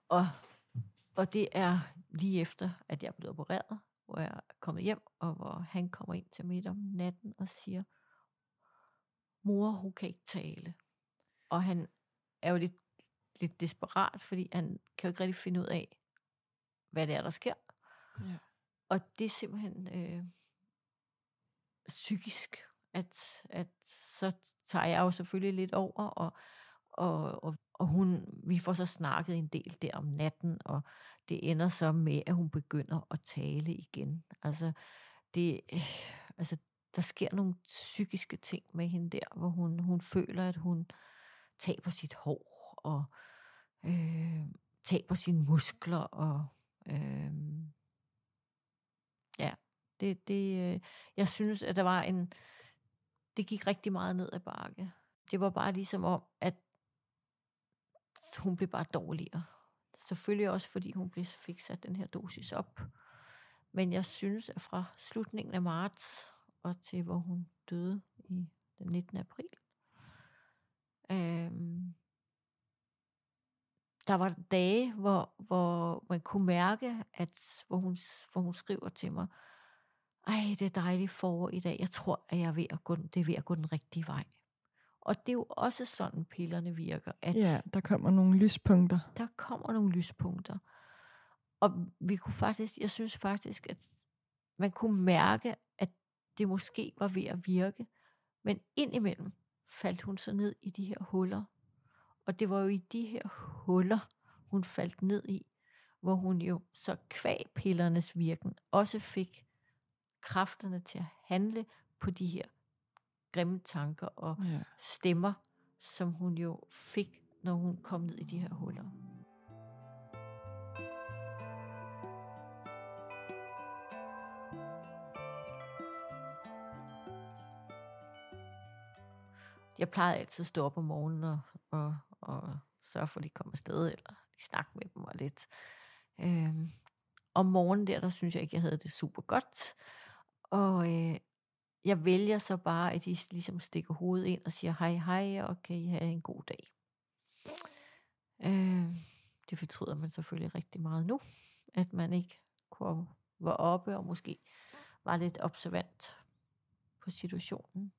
Og, og det er lige efter, at jeg er blevet opereret, hvor jeg er kommet hjem, og hvor han kommer ind til midt om natten og siger, mor, hun kan ikke tale. Og han er jo lidt, lidt desperat, fordi han kan jo ikke rigtig finde ud af, hvad det er, der sker. Ja. Og det er simpelthen øh, psykisk, at, at så tager jeg jo selvfølgelig lidt over, og, og, og, og hun, vi får så snakket en del der om natten, og det ender så med, at hun begynder at tale igen. Altså, det, altså der sker nogle psykiske ting med hende der, hvor hun, hun føler, at hun taber sit hår, og øh, taber sine muskler, og øh, ja, det, det, øh, jeg synes, at der var en, det gik rigtig meget ned ad bakke. Det var bare ligesom om, at hun blev bare dårligere. selvfølgelig også, fordi hun blev, fik sat den her dosis op. Men jeg synes, at fra slutningen af marts og til hvor hun døde i den 19. april, øhm, der var dage, hvor, hvor man kunne mærke, at hvor hun, hvor hun skriver til mig, ej, det er dejligt forår i dag. Jeg tror, at jeg er ved at gå, det er ved at gå den rigtige vej. Og det er jo også sådan, pillerne virker. At Ja, der kommer nogle lyspunkter. der kommer nogle lyspunkter. Og vi kunne faktisk, jeg synes faktisk, at man kunne mærke, at det måske var ved at virke. Men indimellem faldt hun så ned i de her huller. Og det var jo i de her huller, hun faldt ned i, hvor hun jo så kvæg pillernes virken også fik kræfterne til at handle på de her grimme tanker og Ja. stemmer, som hun jo fik, når hun kom ned i de her huller. Jeg plejede altid at stå op om morgenen og, og, og sørge for, at de kom afsted, eller de snakke med dem og lidt. Øhm, om morgenen der, der synes jeg ikke, jeg havde det super godt. Og øh, jeg vælger så bare, at de ligesom stikker hovedet ind og siger hej hej, og kan I have en god dag. Øh, det fortryder man selvfølgelig rigtig meget nu, at man ikke kunne, var oppe og måske var lidt observant på situationen.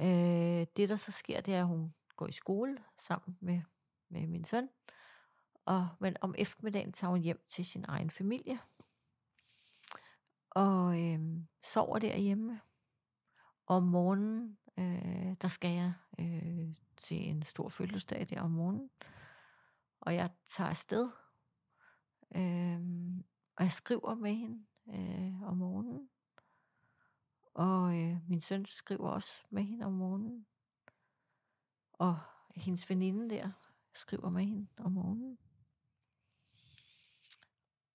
Øh, det, der så sker, det er, at hun går i skole sammen med, med min søn. Og, men om eftermiddagen tager hun hjem til sin egen familie. Og øh, sover derhjemme. Om morgenen, øh, der skal jeg øh, til en stor fødselsdag der om morgenen. Og jeg tager afsted. Øh, og jeg skriver med hende øh, om morgenen. Og øh, min søn skriver også med hende om morgenen. Og hendes veninde der skriver med hende om morgenen.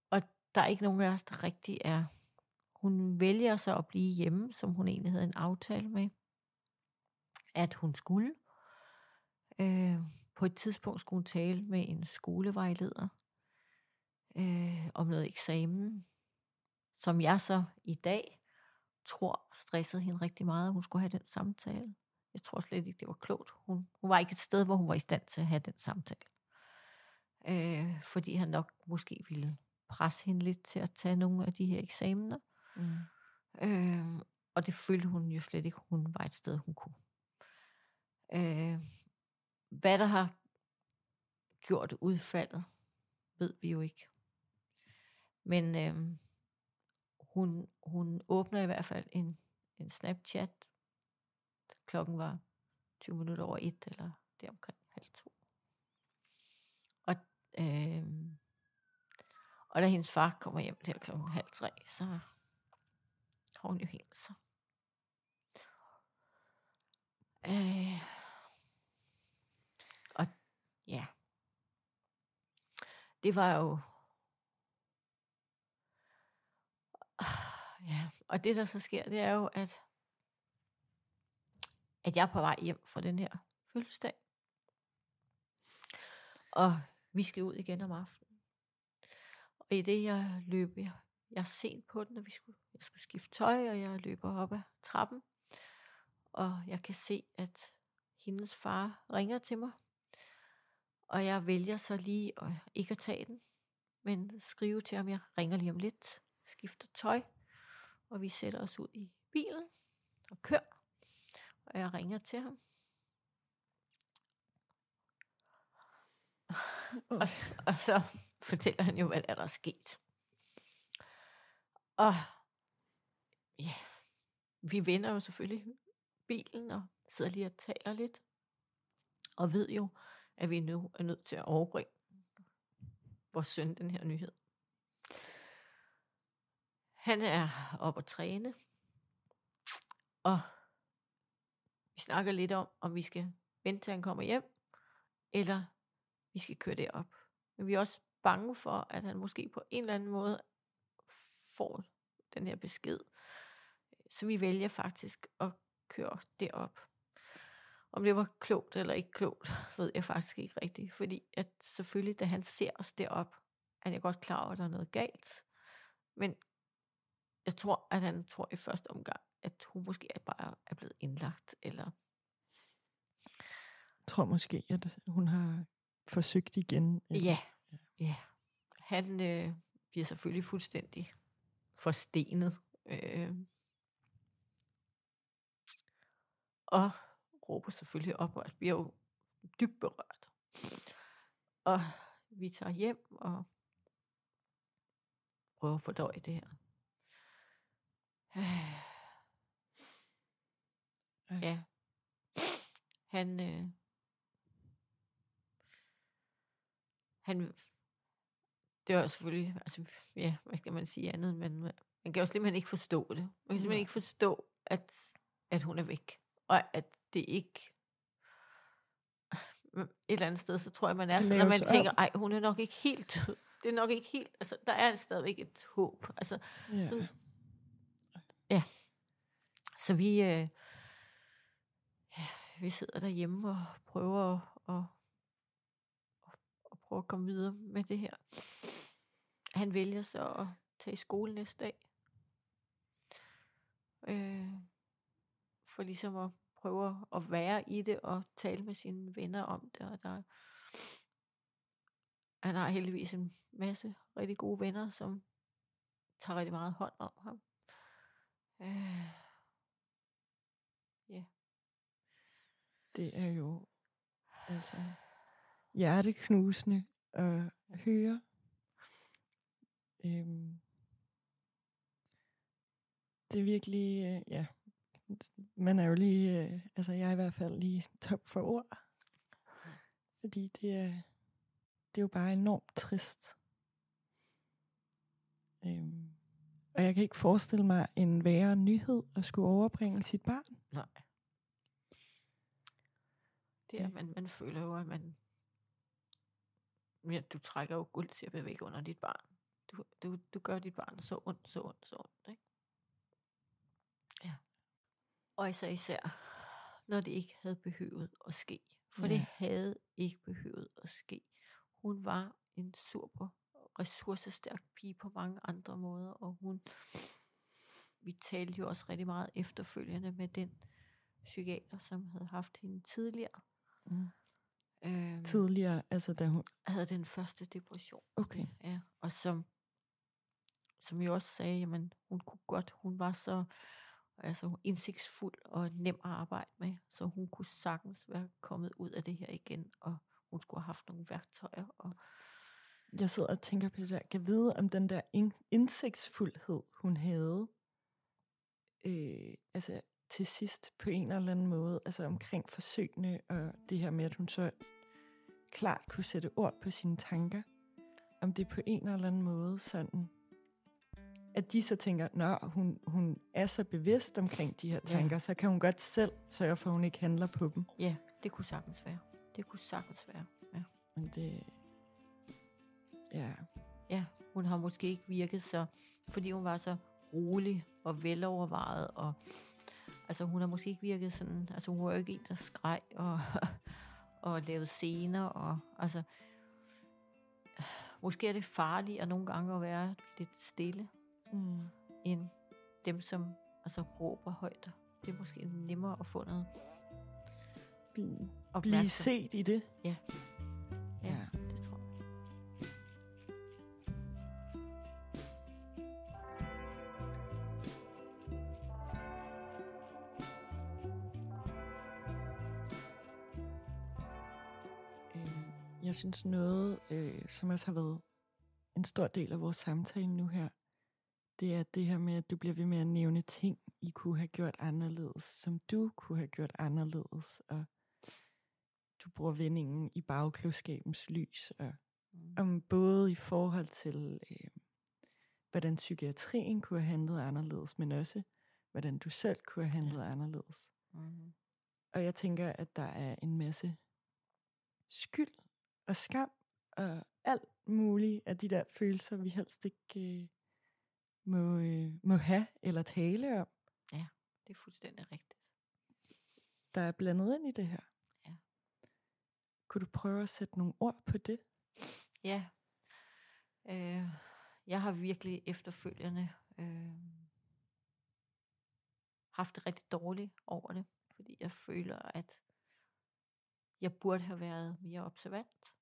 Og der er ikke nogen af os, der rigtig er. Hun vælger så at blive hjemme, som hun egentlig havde en aftale med, at hun skulle. Øh, på et tidspunkt skulle hun tale med en skolevejleder øh, om noget eksamen, som jeg så i dag tror stressede hende rigtig meget, at hun skulle have den samtale. Jeg tror slet ikke, det var klogt. Hun, hun var ikke et sted, hvor hun var i stand til at have den samtale. Øh, fordi han nok måske ville presse hende lidt til at tage nogle af de her eksamener. Mm. Øh, og det følte hun jo slet ikke, hun var et sted, hun kunne. Øh, hvad der har gjort udfaldet, ved vi jo ikke. Men øh, hun, hun åbner i hvert fald en, en Snapchat. Klokken var 20 minutter over et, eller det omkring halv to. Og, øh, og da hendes far kommer hjem der klokken halv tre, så har hun jo hængt sig. Øh, og ja, det var jo Ja, og det der så sker, det er jo, at, at jeg er på vej hjem fra den her fødselsdag. Og vi skal ud igen om aftenen. Og i det, jeg løber, jeg, jeg er sent på den, og vi skulle, jeg skulle skifte tøj, og jeg løber op ad trappen. Og jeg kan se, at hendes far ringer til mig. Og jeg vælger så lige at, ikke at tage den, men skrive til ham, jeg ringer lige om lidt, skifter tøj, og vi sætter os ud i bilen og kører. Og jeg ringer til ham. Og, og så fortæller han jo, hvad er, der er sket. Og ja, vi vender jo selvfølgelig bilen og sidder lige og taler lidt. Og ved jo, at vi nu er nødt til at overbringe vores søn den her nyhed. Han er oppe at træne, og vi snakker lidt om, om vi skal vente til han kommer hjem, eller vi skal køre det op. Men vi er også bange for, at han måske på en eller anden måde får den her besked. Så vi vælger faktisk at køre det op. Om det var klogt eller ikke klogt, ved jeg faktisk ikke rigtigt. Fordi at selvfølgelig, da han ser os derop, er jeg godt klar over, at der er noget galt. Men jeg tror, at han tror i første omgang, at hun måske er bare er blevet indlagt, eller Jeg tror måske, at hun har forsøgt igen. eller- Ja, ja. Han øh, bliver selvfølgelig fuldstændig forstenet. Øh, og råber selvfølgelig op, og bliver jo dybt berørt. Og vi tager hjem og prøver at fordøje det her. Ja. Han, øh, han, det var selvfølgelig, altså, ja, hvad kan man sige andet, men man kan jo simpelthen ikke forstå det. Man kan simpelthen Nej. ikke forstå, at, at hun er væk, og at det ikke, et eller andet sted, så tror jeg, man er sådan, når man tænker, om. ej, hun er nok ikke helt død. Det er nok ikke helt, altså, der er stadigvæk et håb. Altså, Ja. sådan- Så vi, øh, ja, vi sidder derhjemme og prøver at, at prøve at komme videre med det her. Han vælger så at tage i skole næste dag. Øh, for ligesom at prøve at være i det og tale med sine venner om det. Og der, han har heldigvis en masse rigtig gode venner, som tager rigtig meget hånd om ham. Øh, Det er jo altså hjerteknusende at høre. Øhm, det er virkelig, øh, ja, man er jo lige, øh, altså jeg er i hvert fald lige top for ord. Fordi det er, det er jo bare enormt trist. Øhm, og jeg kan ikke forestille mig en værre nyhed at skulle overbringe sit barn. Nej. Det er, Ja. man, man føler jo, at man... Ja, du trækker jo guld til at bevæge under dit barn. Du, du, du gør dit barn så ondt, så ondt, så ondt. Ikke? Ja. Og især især, når det ikke havde behøvet at ske. For det Ja. havde ikke behøvet at ske. Hun var en super ressourcestærk pige på mange andre måder, og hun, vi talte jo også rigtig meget efterfølgende med den psykiater, som havde haft hende tidligere. Mm. Øhm, Tidligere, altså da hun, havde den første depression. okay. Ja, og som, som jo også sagde, jamen, hun kunne godt, hun var så altså, indsigtsfuld og nem at arbejde med, så hun kunne sagtens være kommet ud af det her igen, og hun skulle have haft nogle værktøjer. Og, Jeg sidder og tænker på det der. Kan vide, om den der in- indsigtsfuldhed, hun havde, øh, altså til sidst på en eller anden måde, altså omkring forsøgene, og det her med, at hun så klart kunne sætte ord på sine tanker, om det på en eller anden måde sådan, at de så tænker, når hun, hun er så bevidst omkring de her Ja. tanker, så kan hun godt selv sørge for, at hun ikke handler på dem. ja, det kunne sagtens være. Det kunne sagtens være. Ja. Men det, ja, Ja, hun har måske ikke virket så, fordi hun var så rolig og velovervejet, og altså hun har måske ikke virket sådan, altså hun var jo ikke en, der skreg og, og lavede scener, og altså, måske er det farligt at nogle gange at være lidt stille, mm. end dem, som altså råber højt. Det er måske nemmere at få noget blive, blive set i det. Ja. Synes noget, øh, som også har været en stor del af vores samtale nu her, det er det her med, at du bliver ved med at nævne ting, I kunne have gjort anderledes, som du kunne have gjort anderledes, og du bruger vendingen i bagklodskabens lys, og Mm. om både i forhold til, øh, hvordan psykiatrien kunne have handlet anderledes, men også, hvordan du selv kunne have handlet anderledes. Mm. Og jeg tænker, at der er en masse skyld og skam og alt muligt af de der følelser, vi helst ikke øh, må, øh, må have eller tale om. Det er fuldstændig rigtigt. der er blandet ind i det her. Ja. Kunne du prøve at sætte nogle ord på det? Ja. Øh, jeg har virkelig efterfølgende øh, haft det rigtig dårligt over det, fordi jeg føler, at jeg burde have været mere observant.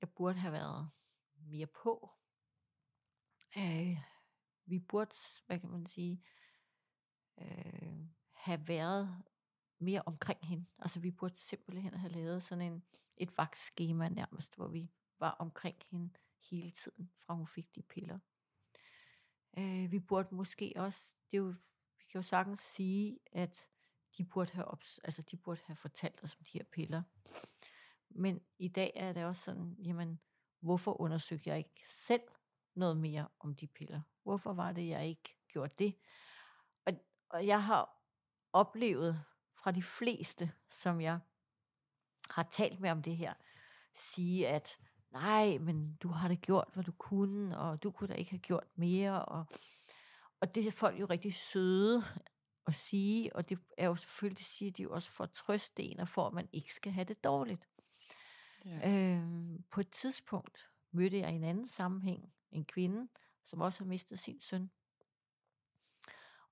Jeg burde have været mere på. Øh, vi burde, hvad kan man sige, øh, have været mere omkring hende. Altså vi burde simpelthen have lavet sådan en, et vagtskema nærmest, hvor vi var omkring hende hele tiden, fra hun fik de piller. Øh, vi burde måske også, det er jo, vi kan jo sagtens sige, at de burde have, ops, altså de burde have fortalt os om de her piller. Men i dag er det også sådan, jamen, hvorfor undersøgte jeg ikke selv noget mere om de piller? Hvorfor var det, jeg ikke gjorde det? Og, og jeg har oplevet fra de fleste, som jeg har talt med om det her, sige, at nej, men du har da gjort, hvad du kunne, og du kunne da ikke have gjort mere. Og, og det er folk jo rigtig søde at sige, og det er jo selvfølgelig, det siger de jo også for at trøste en, og for at man ikke skal have det dårligt. Ja. Øhm, på et tidspunkt mødte jeg i en anden sammenhæng en kvinde, som også har mistet sin søn.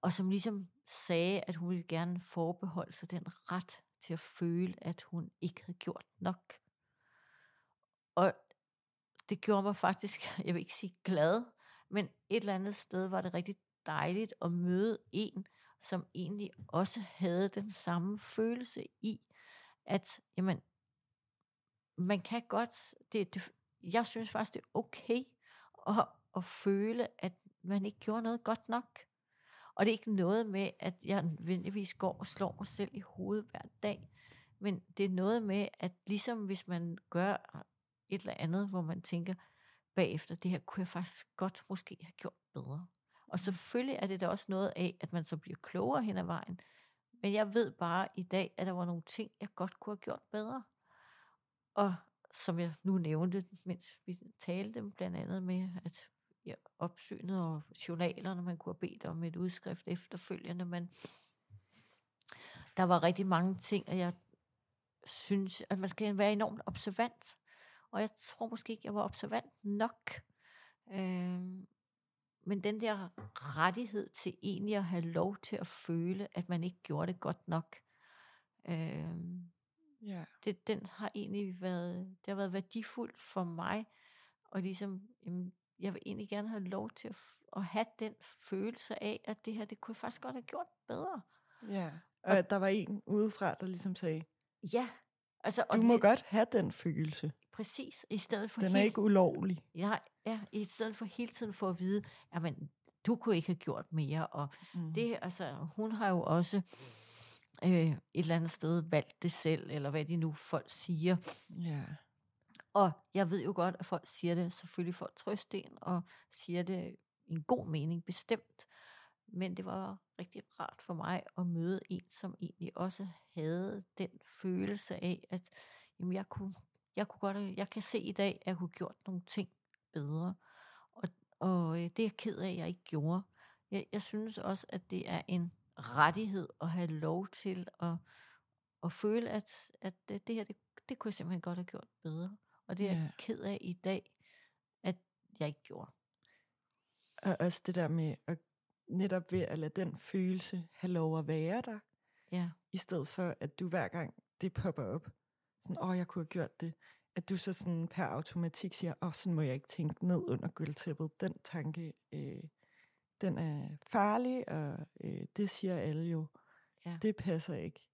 Og som ligesom sagde, at hun ville gerne forbeholde sig den ret til at føle, at hun ikke havde gjort nok. Og det gjorde mig faktisk, jeg vil ikke sige glad, men et eller andet sted var det rigtig dejligt at møde en, som egentlig også havde den samme følelse i, at jamen, man kan godt, det, det, jeg synes faktisk, det er okay at, at føle, at man ikke gjorde noget godt nok. Og det er ikke noget med, at jeg nødvendigvis går og slår mig selv i hovedet hver dag, men det er noget med, at ligesom hvis man gør et eller andet, hvor man tænker bagefter, det her kunne jeg faktisk godt måske have gjort bedre. Og selvfølgelig er det da også noget af, at man så bliver klogere hen ad vejen. Men jeg ved bare i dag, at der var nogle ting, jeg godt kunne have gjort bedre. Og som jeg nu nævnte, mens vi talte blandt andet med, at ja, opsynet og journalerne, man kunne have bedt om et udskrift efterfølgende, men der var rigtig mange ting, og jeg synes, at man skal være enormt observant. Og jeg tror måske ikke, jeg var observant nok. Øh, men den der rettighed til egentlig at have lov til at føle, at man ikke gjorde det godt nok, øh, ja. det, den har egentlig været, det har været værdifuldt for mig, og ligesom, jamen, jeg vil egentlig gerne have lov til at, at have den følelse af, at det her, det kunne jeg faktisk godt have gjort bedre. Ja, og at der var en udefra, der ligesom sagde, Ja, altså... du og må det, godt have den følelse. Præcis, i stedet for Den er hele, ikke ulovlig. ja, ja, i stedet for hele tiden for at vide, jamen, du kunne ikke have gjort mere, og Mm. det, altså, hun har jo også øh, et eller andet sted valgt det selv, eller hvad de nu folk siger. Ja. Og jeg ved jo godt, at folk siger det selvfølgelig for at trøste en, og siger det i en god mening, bestemt. Men det var rigtig rart for mig at møde en, som egentlig også havde den følelse af, at jamen, jeg, kunne, jeg, kunne godt, have- jeg kan se i dag, at jeg kunne gjort nogle ting bedre. Og, og øh, det er jeg ked af, at jeg ikke gjorde. Jeg, jeg synes også, at det er en rettighed at have lov til at, at føle, at, at det, det her, det, det kunne jeg simpelthen godt have gjort bedre. Og det er jeg Ja. ked af i dag, at jeg ikke gjorde. Og også det der med at netop ved at lade den følelse have lov at være der, Ja, i stedet for at du hver gang det popper op, sådan, åh, jeg kunne have gjort det, at du så sådan per automatik siger, åh, sådan må jeg ikke tænke ned under gulvtæppet. Den tanke, øh, den er farlig, og øh, det siger alle jo. Ja. Det passer ikke.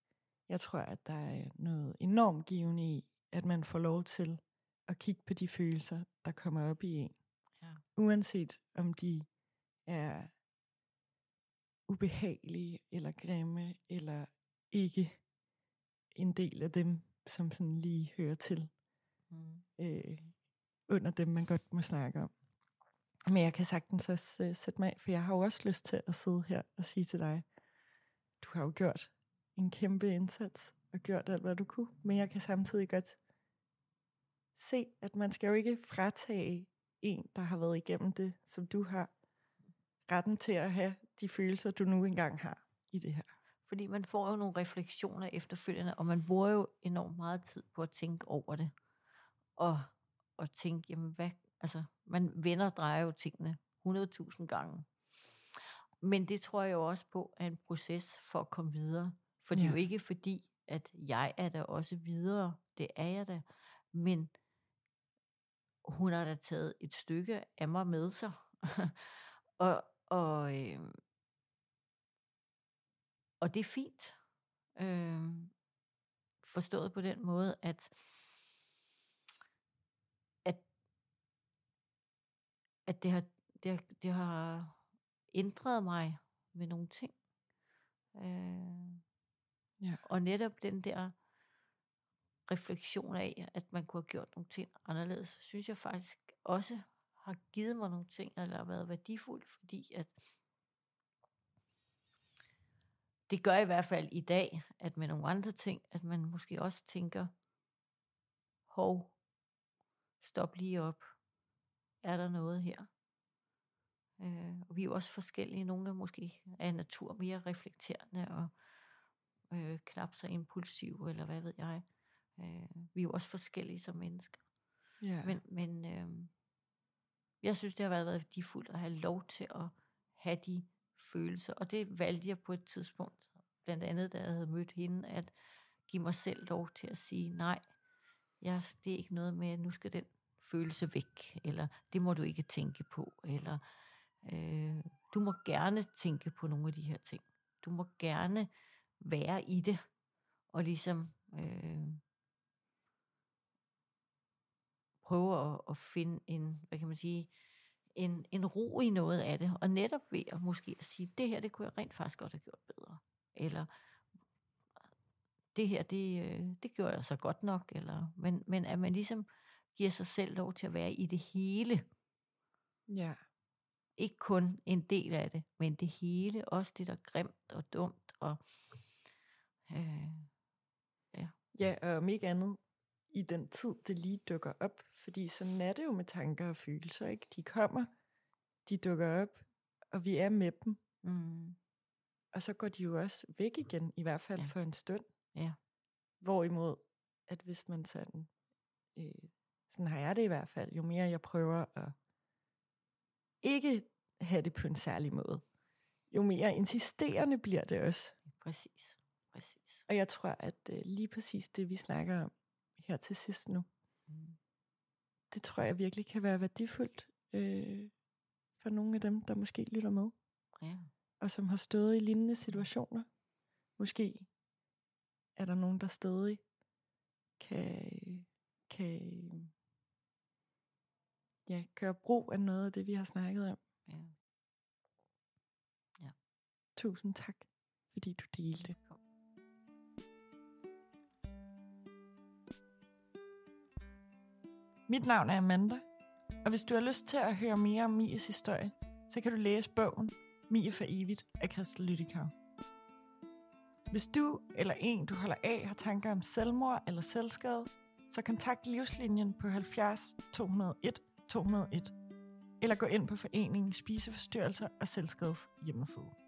Jeg tror, at der er noget enormt givende i, at man får lov til at kigge på de følelser, der kommer op i en. Ja. Uanset om de er ubehagelige, eller grimme, eller ikke en del af dem, som sådan lige hører til mm. øh, under dem, man godt må snakke om. Men jeg kan sagtens også øh, sætte mig af, for jeg har jo også lyst til at sidde her og sige til dig, du har jo gjort en kæmpe indsats og gjort alt, hvad du kunne, men jeg kan samtidig godt se, at man skal jo ikke fratage en, der har været igennem det, som du har, retten til at have de følelser, du nu engang har i det her. Fordi man får jo nogle refleksioner efterfølgende, og man bruger jo enormt meget tid på at tænke over det. Og, og tænke, jamen hvad, altså, man vender og drejer jo tingene 100.000 gange. Men det tror jeg jo også på er en proces for at komme videre. For det er jo Ja. ikke fordi, at jeg er der også videre. Det er jeg da. Men hun har da taget et stykke af mig med sig. og, og, øh, og det er fint. Øh, forstået på den måde, at, at, at det, har, det, har, det har ændret mig med nogle ting. Øh, Ja. og netop den der refleksion af, at man kunne have gjort nogle ting anderledes, synes jeg faktisk også har givet mig nogle ting, eller har været værdifuldt, fordi at det gør i hvert fald i dag, at med nogle andre ting, at man måske også tænker, hov, stop lige op. Er der noget her? Øh, og vi er jo også forskellige. Nogle er måske af natur mere reflekterende og øh, knap så impulsive, eller hvad ved jeg. Øh, vi er jo også forskellige som mennesker. Ja. Men, men øh, jeg synes, det har været værdifuldt at have lov til at have de følelse, Og det valgte jeg på et tidspunkt, blandt andet da jeg havde mødt hende, at give mig selv lov til at sige, nej, jeg, det er ikke noget med, at nu skal den følelse væk, eller det må du ikke tænke på, eller øh, du må gerne tænke på nogle af de her ting. Du må gerne være i det, og ligesom øh, prøve at, at finde en, hvad kan man sige, en, en ro i noget af det, og netop ved at måske at sige, det her, det kunne jeg rent faktisk godt have gjort bedre, eller det her, det, øh, det gjorde jeg så godt nok, eller, men, men at man ligesom giver sig selv lov til at være i det hele, ja. ikke kun en del af det, men det hele, også det, der er grimt og dumt, og øh, Ja, og om ikke andet i den tid, det lige dukker op. Fordi sådan er det jo med tanker og følelser, ikke? De kommer, de dukker op, og vi er med dem. mm, Og så går de jo også væk igen, i hvert fald Ja. for en stund. Ja. Hvorimod, at hvis man sådan, øh, sådan har jeg det i hvert fald, jo mere jeg prøver at ikke have det på en særlig måde, jo mere insisterende bliver det også. præcis, præcis. Og jeg tror, at øh, lige præcis det, vi snakker om her til sidst nu, Mm. det tror jeg virkelig kan være værdifuldt øh, for nogle af dem, der måske lytter med, Ja. og som har stået i lignende situationer. Måske er der nogen, der stadig kan, kan ja, gøre brug af noget af det, vi har snakket om. ja. Tusind tak, fordi du delte. Mit navn er Amanda, og hvis du har lyst til at høre mere om Mies historie, så kan du læse bogen Mie for evigt af Christel Lyttikau. Hvis du eller en, du holder af, har tanker om selvmord eller selvskade, så kontakt Livslinjen på 70 201 201, eller gå ind på foreningen Spiseforstyrrelser og Selvskades hjemmeside.